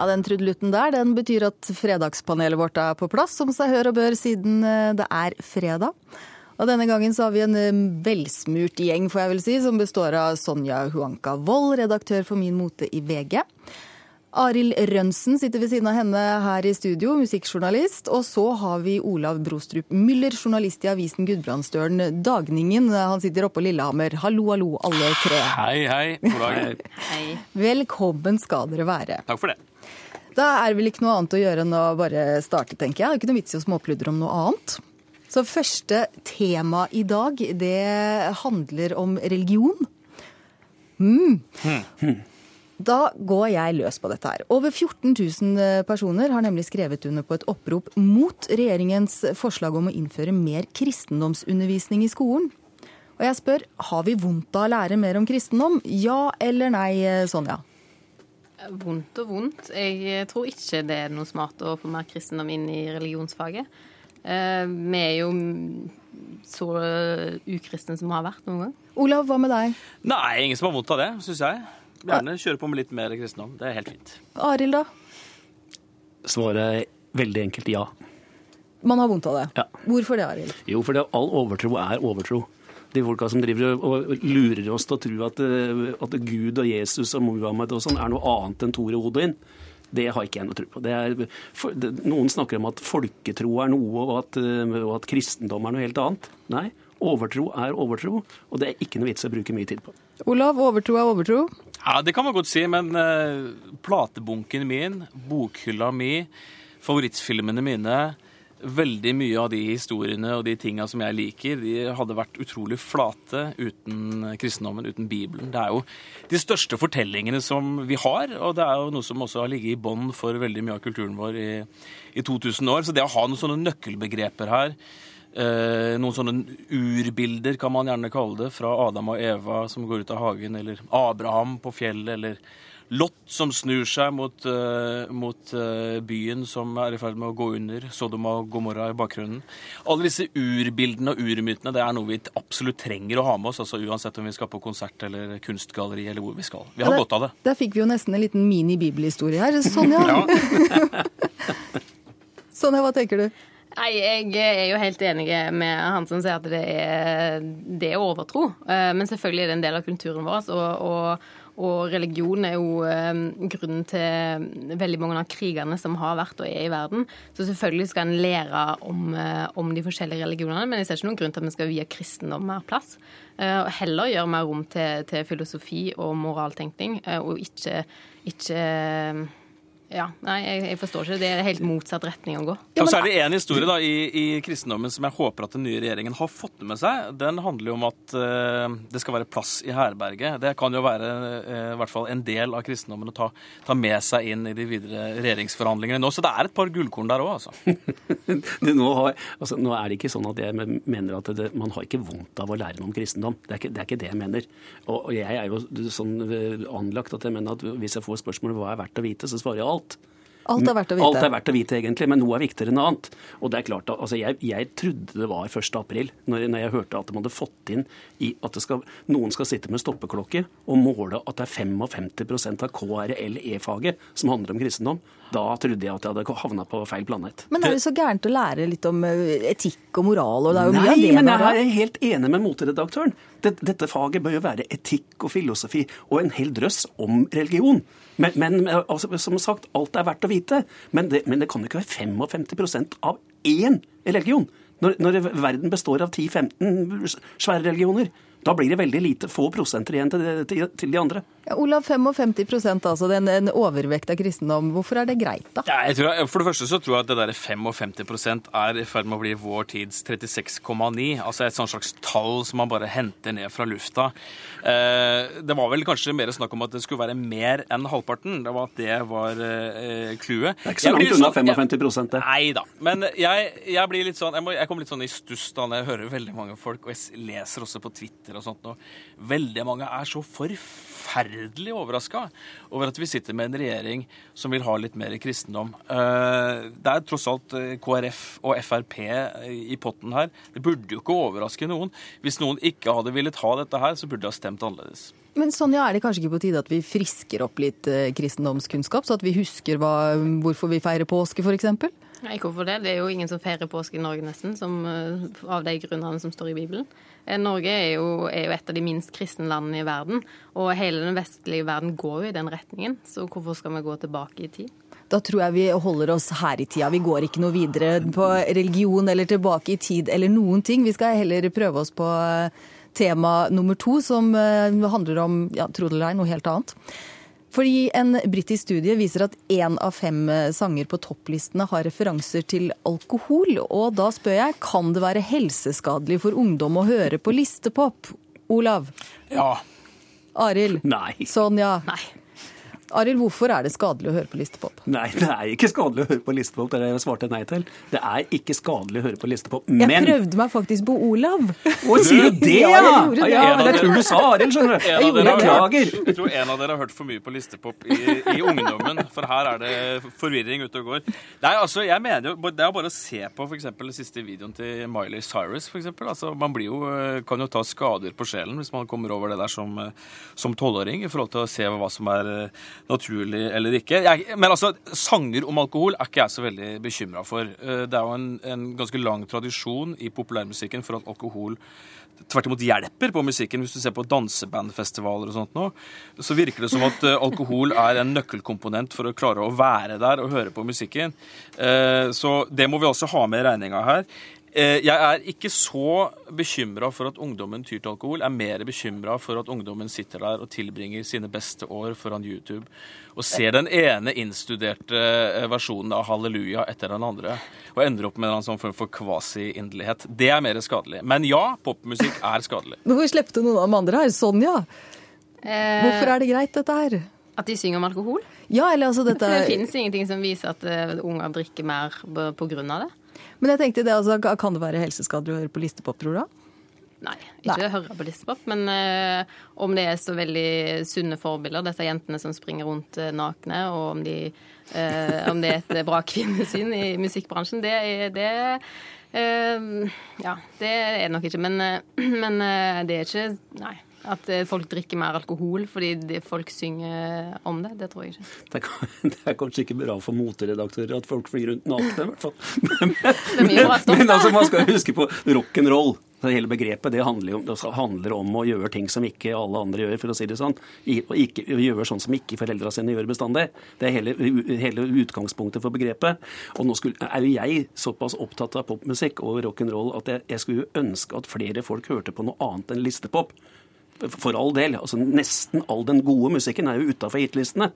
Ja, Den trudelutten der den betyr at fredagspanelet vårt er på plass, som seg hør og bør, siden eh, det er fredag. Og Denne gangen så har vi en eh, velsmurt gjeng, får jeg vel si, som består av Sonja Huanka Wold, redaktør for Min Mote i VG. Arild Rønsen sitter ved siden av henne her i studio, musikkjournalist. Og så har vi Olav Brostrup Müller, journalist i avisen Gudbrandsdølen Dagningen. Han sitter oppe på Lillehammer. Hallo, hallo, alle tre. Hei, hei. God dag. Hei. Velkommen skal dere være. Takk for det. Da er det vel ikke noe annet å gjøre enn å bare starte, tenker jeg. Det er ikke noe vits i å småpludre om noe annet. Så første tema i dag, det handler om religion. Mm. Da går jeg løs på dette her. Over 14 000 personer har nemlig skrevet under på et opprop mot regjeringens forslag om å innføre mer kristendomsundervisning i skolen. Og jeg spør, har vi vondt av å lære mer om kristendom? Ja eller nei, Sonja? Vondt og vondt. Jeg tror ikke det er noe smart å få mer kristendom inn i religionsfaget. Eh, Vi er jo så ukristne som vi har vært noen gang. Olav, hva med deg? Nei, ingen som har vondt av det, syns jeg. Gjerne kjøre på med litt mer kristendom. Det er helt fint. Arild, da? Svaret er veldig enkelt ja. Man har vondt av det. Ja. Hvorfor det, Arild? Jo, fordi all overtro er overtro. De folka som driver og lurer oss til å tro at, eh, at Gud og Jesus og Muhammed og sånn er noe annet enn Tore Odin, det har ikke jeg noe tro på. Det er, for, det, noen snakker om at folketro er noe, og at, eh, og at kristendom er noe helt annet. Nei, overtro er overtro, og det er ikke noe vits å bruke mye tid på. Olav, overtro er overtro. Ja, Det kan man godt si, men uh, platebunken min, bokhylla mi, favorittfilmene mine Veldig mye av de historiene og de tinga som jeg liker, de hadde vært utrolig flate uten kristendommen, uten Bibelen. Det er jo de største fortellingene som vi har, og det er jo noe som også har ligget i bånn for veldig mye av kulturen vår i, i 2000 år. Så det å ha noen sånne nøkkelbegreper her, eh, noen sånne urbilder kan man gjerne kalle det, fra Adam og Eva som går ut av hagen, eller Abraham på fjellet, eller Lot som snur seg mot, eh, mot eh, byen som er i ferd med å gå under, Sodoma og Gomorra i bakgrunnen. Alle disse urbildene og urmytene det er noe vi absolutt trenger å ha med oss, altså uansett om vi skal på konsert eller kunstgalleri eller hvor vi skal. Vi har Ja, godt av det. Der fikk vi jo nesten en liten mini-bibelhistorie her. Sonja, Sonja, hva tenker du? Nei, jeg er jo helt enig med han som sier at det er, det er overtro. Eh, Men selvfølgelig er det en del av kulturen vår. Og, og, og religion er jo eh, grunnen til veldig mange av krigene som har vært og er i verden. Så selvfølgelig skal en lære om, eh, om de forskjellige religionene, men jeg ser ikke noen grunn til at vi skal vie kristendom mer plass. Eh, heller gjøre mer rom til, til filosofi og moraltenkning, og ikke, ikke ja, nei, jeg, jeg forstår ikke. Det er helt motsatt retning å gå. Ja, men... så er det en historie da, i, i kristendommen som jeg håper at den nye regjeringen har fått med seg. Den handler jo om at uh, det skal være plass i herberget. Det kan jo være uh, i hvert fall en del av kristendommen å ta, ta med seg inn i de videre regjeringsforhandlingene nå. Så det er et par gullkorn der òg, altså. Nå, har, altså, nå er det ikke sånn at jeg mener at det, man har ikke vondt av å lære noe om kristendom. Det er ikke det, er ikke det jeg mener. Og, og jeg er jo sånn eh, anlagt at jeg mener at hvis jeg får spørsmål hva er verdt å vite, så svarer jeg alt. Alt er verdt å vite. Alt er verdt å vite, egentlig, men noe er viktigere enn annet. Og det er klart, altså, jeg, jeg trodde det var 1. april, når, når jeg hørte at de hadde fått inn i at det skal, noen skal sitte med stoppeklokke og måle at det er 55% av KRLE-faget som handler om kristendom. Da trodde jeg at jeg hadde havna på feil planet. Men er det så gærent å lære litt om eh, etikk og moral, og det er jo mye Nei, av det men jeg er helt enig med moteredaktøren. Dette, dette faget bør jo være etikk og filosofi og en hel drøss om religion. Men, men altså, som sagt, alt er verdt å vite. Men det, men det kan jo ikke være 55% av én religion. Når, når verden består av 10-15 svære religioner. Da blir det veldig lite, få prosenter igjen til, til, til de andre. Ja, Olav, 55 altså. Det er en, overvekt av kristendom. Hvorfor er det greit, da? Ja, jeg tror, for det første så tror jeg at det der 55 er i ferd med å bli vår tids 36,9. Altså et sånt slags tall som man bare henter ned fra lufta. Eh, det var vel kanskje mer snakk om at det skulle være mer enn halvparten. Det var at det var eh. Det er ikke så langt unna 55 det. Nei da. Men jeg, jeg blir litt sånn Jeg, må, jeg kommer litt sånn i stuss da når jeg hører veldig mange folk, og jeg leser også på Twitter og sånt nå. Veldig mange er så forferdelig overraska over at vi sitter med en regjering som vil ha litt mer kristendom. Eh, Det er tross alt eh, KrF og Frp i potten her. Det burde jo ikke overraske noen. Hvis noen ikke hadde villet ha dette her, så burde de ha stemt annerledes. Men Sonja, er det kanskje ikke på tide at vi frisker opp litt eh, kristendomskunnskap, så at vi husker hva, hvorfor vi feirer påske, f.eks.? Nei, hvorfor det? Det er jo ingen som feirer påske i Norge, nesten, som, eh, av de grunnene som står i Bibelen. Eh, Norge er jo, er jo et av de minst kristne landene i verden, og hele den vestlige verden går jo i den retningen. Så hvorfor skal vi gå tilbake i tid? Da tror jeg vi holder oss her i tida. Vi går ikke noe videre på religion eller tilbake i tid eller noen ting. Vi skal heller prøve oss på eh, tema nummer to, som handler om ja, tro det eller noe helt annet. Fordi En britisk studie viser at én av fem eh, sanger på topplistene har referanser til alkohol. Og da spør jeg, kan det være helseskadelig for ungdom å høre på listepop? Olav? Ja. Arild? Nei. Sonja? Nei. Arild, hvorfor er det skadelig å høre på listepop? Nei, det er ikke skadelig å høre på listepop. Det er det jeg svarte nei til. Det er ikke skadelig å høre på listepop. Jeg prøvde meg faktisk på Olav. Å, sier du det, Ja, ja? det. Ja, men jeg tror du sa Arild, skjønner du. Det. Beklager. jeg tror en av dere har hørt for mye på listepop i, i ungdommen, for her er det forvirring ute og går. Nei, altså, jeg mener jo, Det er bare å se på for eksempel, den siste videoen til Miley Cyrus. For eksempel. altså, man blir jo, kan jo ta skader på sjelen hvis man kommer over det der som eh, som tolvåring, i forhold til å se hva som er eh, naturlig eller ikke. Jeg, men altså, Sanger om alkohol er ikke jeg så veldig bekymra for. Eh, Det er jo en, en ganske lang tradisjon i populærmusikken for at alkohol tvert imot hjelper på musikken. Hvis du ser på dansebandfestivaler og sånt nå, så virker det som at eh, alkohol er en nøkkelkomponent for å klare å være der og høre på musikken. Eh, Så det må vi også ha med i regninga her. Eh, Jeg er ikke så bekymra for at ungdommen tyr til alkohol. Jeg er mer bekymra for at ungdommen sitter der og tilbringer sine beste år foran YouTube og ser den ene innstuderte eh, versjonen av Halleluja etter den andre og ender opp med en sånn form for kvasi-inderlighet. Det er mer skadelig. Men ja, popmusikk er skadelig. Hvorfor slepte noen av de andre her? Sonja, Eh, hvorfor er det greit dette her? At de synger om alkohol? Ja, eller altså dette For det finnes ingenting som viser at unger drikker mer pga. på grunn av det. Men jeg tenkte det, altså, kan det være helseskader å høre på listepop, tror du? Nei, ikke Nei. høre på listepop. Men uh, om det er så veldig sunne forbilder, disse jentene som springer rundt uh, nakne, og om, de, uh, om det er et bra kvinnesyn i musikkbransjen, det er det, Ja, det er det nok ikke. Men, men det er ikke Nei. At eh, folk drikker mer alkohol fordi folk synger om det, det tror jeg ikke. Det er, det er kanskje ikke bra for moteredaktører at folk flyr rundt nakne, i hvert fall. Men, men, Men altså, man skal huske på rock'n'roll. Det hele begrepet det handler, om, det handler om å gjøre ting som ikke alle andre gjør, for å si det sånn. Og ikke gjøre sånn som ikke foreldra sine gjør bestandig. Det er hele, hele utgangspunktet for begrepet. Og nå skulle, er jo jeg såpass opptatt av popmusikk og rock'n'roll at jeg, jeg skulle ønske at flere folk hørte på noe annet enn listepop. For all del. altså Nesten all den gode musikken er jo utafor hitlistene.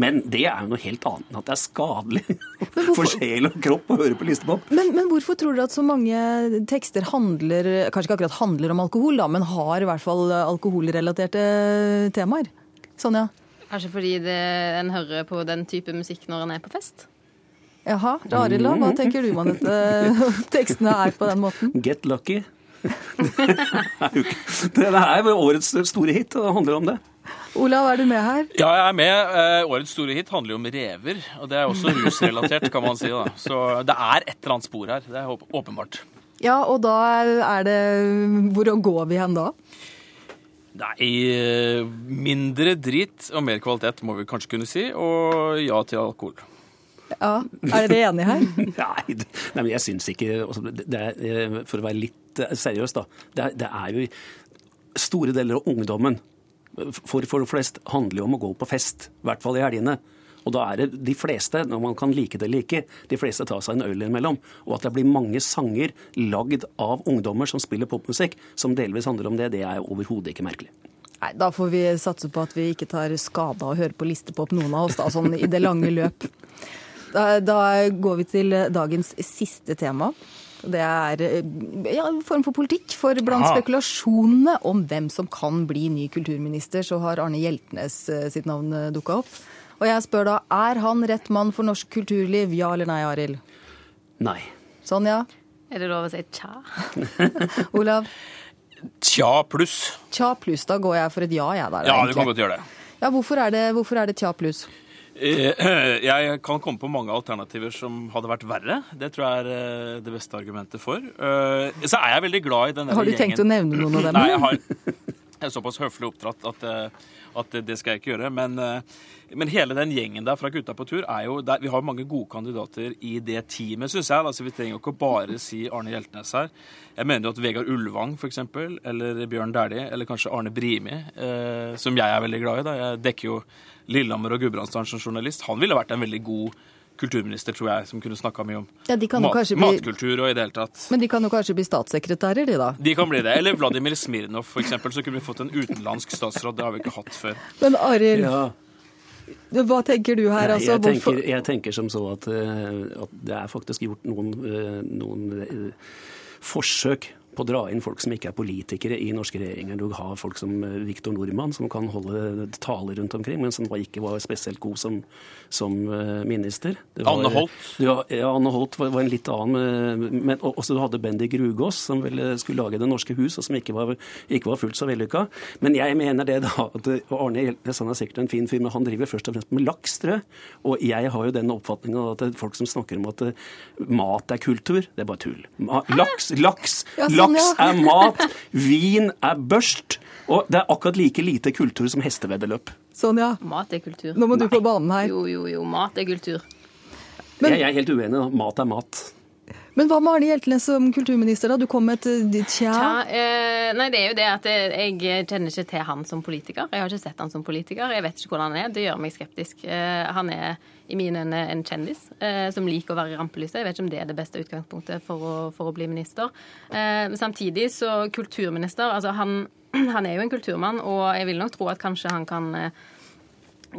Men det er jo noe helt annet enn at det er skadelig for sjel og kropp å høre på listepop. Men, men hvorfor tror dere at så mange tekster handler Kanskje ikke akkurat handler om alkohol, da, men har i hvert fall alkoholrelaterte temaer? Sonja? Kanskje fordi det, en hører på den type musikk når en er på fest? Jaha, Arild. Hva tenker du om at tekstene er på den måten? Get lucky. Det er jo er årets store hit, og det handler om det. Olav, er du med her? Ja, jeg er med. Eh, Årets store hit handler jo om rever, og det er også rusrelatert, kan man si. da. Så det er et eller annet spor her. Det er åpenbart. Ja, og da er det Hvor går vi hen da? Nei, eh, mindre drit og mer kvalitet må vi kanskje kunne si, og ja til alkohol. Ja, Er dere enige her? Nei, det- nei men jeg syns ikke altså, det det er, eh, For å være litt eh, seriøs, da. Det er, det er jo Store deler av ungdommen for folk flest handler jo om å gå på fest. I hvert fall i helgene. Og da er det de fleste, når man kan like det eller ikke, de fleste tar seg en øl innimellom. Og at det blir mange sanger lagd av ungdommer som spiller popmusikk, som delvis handler om det, det er overhodet ikke merkelig. Nei, Da får vi satse på at vi ikke tar skade av å høre på listepop, noen av oss, da, sånn i det lange løp. Da, da går vi til dagens siste tema. Det er eh, ja, en form for politikk. For blant Aha. spekulasjonene om hvem som kan bli ny kulturminister, så har Arne Hjeltnes eh, sitt navn dukka opp. Og jeg spør da, er han rett mann for norsk kulturliv? Ja eller nei, Arild? Nei. Sonja? Er det lov å si tja? Olav? Tja pluss. Tja pluss. Da går jeg for et ja, jeg der. Ja, du kan godt gjøre det. Ja, hvorfor er det, hvorfor er det tja pluss? Eh, Jeg kan komme på mange alternativer som hadde vært verre. Det tror jeg er eh, det beste argumentet for. Eh, Så er jeg veldig glad i den gjengen Har du gjengen tenkt å nevne noen av dem? Nei, jeg har, Jeg er såpass høflig oppdratt at, at det skal jeg ikke gjøre. Men, eh, men hele den gjengen der fra Gutta på tur er jo der, Vi har mange gode kandidater i det teamet, syns jeg. Altså, vi trenger jo ikke bare si Arne Hjeltnes her. Jeg mener jo at Vegard Ulvang f.eks., eller Bjørn Dæhlie, eller kanskje Arne Brimi, eh, som jeg er veldig glad i. da. Jeg dekker jo Lillehammer og Gudbrandsdalen som journalist. Han ville vært en veldig god kulturminister, tror jeg, som kunne snakka mye om Ja, kan mat, bli- matkultur og i det hele tatt. Men de kan jo kanskje bli statssekretærer, de da. De kan bli det. Eller Vladimir Smirnov, f.eks. Så kunne vi fått en utenlandsk statsråd. Det har vi ikke hatt før. Men Arild, Ja, hva tenker du her? Nei, Altså, jeg, tenker, jeg tenker som så at, eh, at det er faktisk gjort noen, eh, noen eh, forsøk på å dra inn folk som ikke er politikere i norske regjeringer. Du har folk som eh, Viktor Nordmann, som kan holde taler rundt omkring, men som ikke var spesielt god som, som eh, minister. Det var- Anne Holt. Du ja, Anne Holt var, var en litt annen, men også du hadde Bendik Rugås, som vel skulle lage Det norske hus, og som ikke var, ikke var fullt så vellykka. Men jeg mener det da, at Arne Hjeltnes er sikkert en fin fyr, men han driver først og fremst med laks, tror jeg. Og jeg har jo den oppfatninga at det er folk som snakker om at eh, mat er kultur, det er bare tull. Ma laks, laks, sånn, laks er mat, vin er børst. Og det er akkurat like lite kultur som hesteveddeløp. Sonja, Mat er kultur. nå må du på banen her. Jo, jo, jo. Mat er kultur. Men- jeg, jeg er helt uenig. da. Mat er mat. Men hva med Arne Hjeltnes som kulturminister, da? Du kom med et eh, tja. Ja, eh, nei, det er jo det at jeg, jeg kjenner ikke til han som politiker. Jeg har ikke sett han som politiker. Jeg vet ikke hvordan han er. Det gjør meg skeptisk. Eh, han er i mine øyne en kjendis eh, som liker å være i rampelyset. Jeg vet ikke om det er det beste utgangspunktet for å, for å bli minister. Eh, samtidig så kulturminister Altså han, han er jo en kulturmann, og jeg vil nok tro at kanskje han kan eh,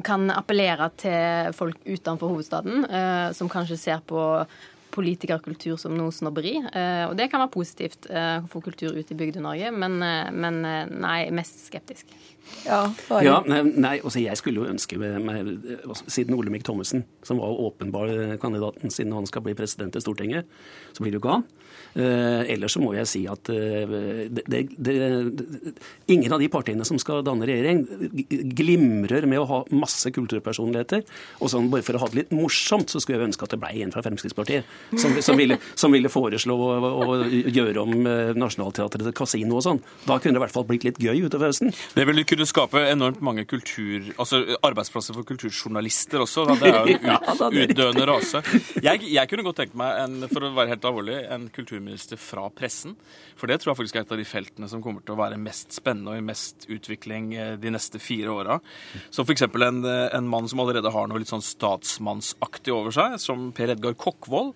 kan appellere til folk utenfor hovedstaden, eh, som kanskje ser på politikerkultur som noe snobberi. Eh, og det kan være positivt eh, å få kultur ut i Bygde-Norge, men, eh, men nei, mest skeptisk. Ja, Ja, nei, altså jeg skulle jo ønske med, med, altså, Siden Olemic Thommessen, som var åpenbar kandidaten siden han skal bli president i Stortinget, så blir det jo ikke han. Eh, ellers så må jeg si at det, det, det, ingen av de partiene som skal danne regjering, glimrer med å ha masse kulturpersonligheter. Og sånn bare for å ha det litt morsomt, så skulle jeg ønske at det ble en fra Fremskrittspartiet som, som, ville, som ville foreslå å, å gjøre om eh, Nationaltheatret til kasino og sånn. Da kunne det i hvert fall blitt litt gøy utover høsten. Det ville kunne skape enormt mange kultur, altså arbeidsplasser for kulturjournalister også. Da. Det er jo ut, utdøende rase. Jeg, jeg kunne godt tenkt meg, en, for å være helt alvorlig, en kulturminister fra pressen. For det tror jeg faktisk er et av de feltene som kommer til å være mest spennende og i mest utvikling eh, de neste fire åra. Som f.eks. En, en mann som allerede har noe litt sånn statsmannsaktig over seg, som Per Edgar Kokkvold.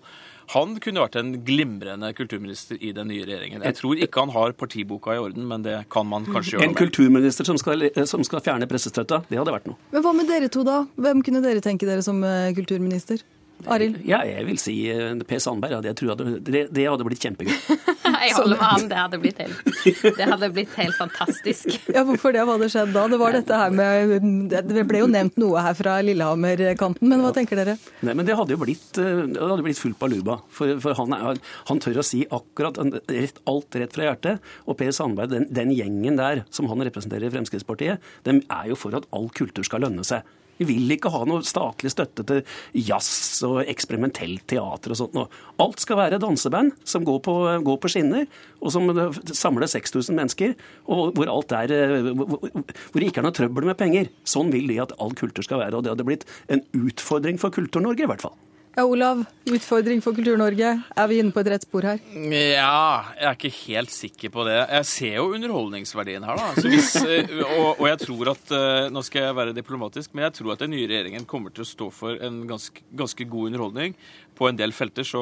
Han kunne vært en glimrende kulturminister i den nye regjeringen. Jeg tror ikke han har partiboka i orden, men det kan man kanskje gjøre En med. kulturminister som skal, som skal fjerne pressestøtta, det hadde vært noe. Men hva med dere to, da? Hvem kunne dere tenke dere som eh, kulturminister? Arild? Ja, jeg vil si eh, Per Sandberg. Ja, det, jeg hadde, det, det hadde blitt kjempegøy. Jeg holder med han. Det hadde blitt helt, det hadde blitt helt fantastisk. Ja, hvorfor det? Hva hadde skjedd da? Det var dette her med Det ble jo nevnt noe her fra Lillehammer-kanten, men hva tenker dere? Nei, men det hadde jo blitt, eh, det hadde blitt fullt baluba. For, for han, er, han tør å si akkurat rett, alt rett fra hjertet. Og Per Sandberg, den, den gjengen der som han representerer i Fremskrittspartiet, dem er jo for at all kultur skal lønne seg. Vi vil ikke ha noe statlig støtte til jazz og eksperimentelt teater og sånt. noe. Alt skal være danseband som går på, går på skinner, og som samler 6000 mennesker, og hvor alt er hvor det ikke er noe trøbbel med penger. Sånn vil de at all kultur skal være. Og det hadde blitt en utfordring for Kultur-Norge, i hvert fall. Ja, Olav, utfordring for Kultur-Norge. Er vi inne på et rett spor her? Ja, jeg er ikke helt sikker på det. Jeg ser jo underholdningsverdien her, da. Så hvis, eh, og, og jeg tror at eh, Nå skal jeg være diplomatisk, men jeg tror at den nye regjeringen kommer til å stå for en ganske, ganske god underholdning på en del felter, så,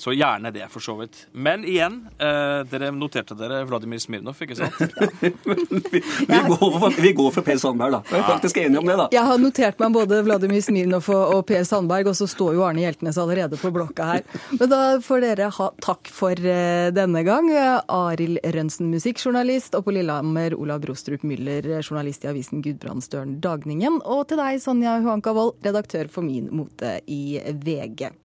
så gjerne det, for så vidt. Men igjen, eh, dere noterte dere Vladimir Smirnov, ikke sant? Vi, vi, går, for, vi går for Per Sandberg, da. Vi er faktisk enige om det, da. Jeg har notert meg både Vladimir Smirnov og og Per Sandberg, og så står jo Arne Hjeltnes allerede på blokka her. Men da får dere ha takk for eh, denne gang. Arild Rønsen, musikkjournalist, og på Lillehammer Olav Brostrup Müller, journalist i avisen Gudbrandsdølen Dagningen. Og til deg, Sonja Huanka Wold, redaktør for Min Mote i VG.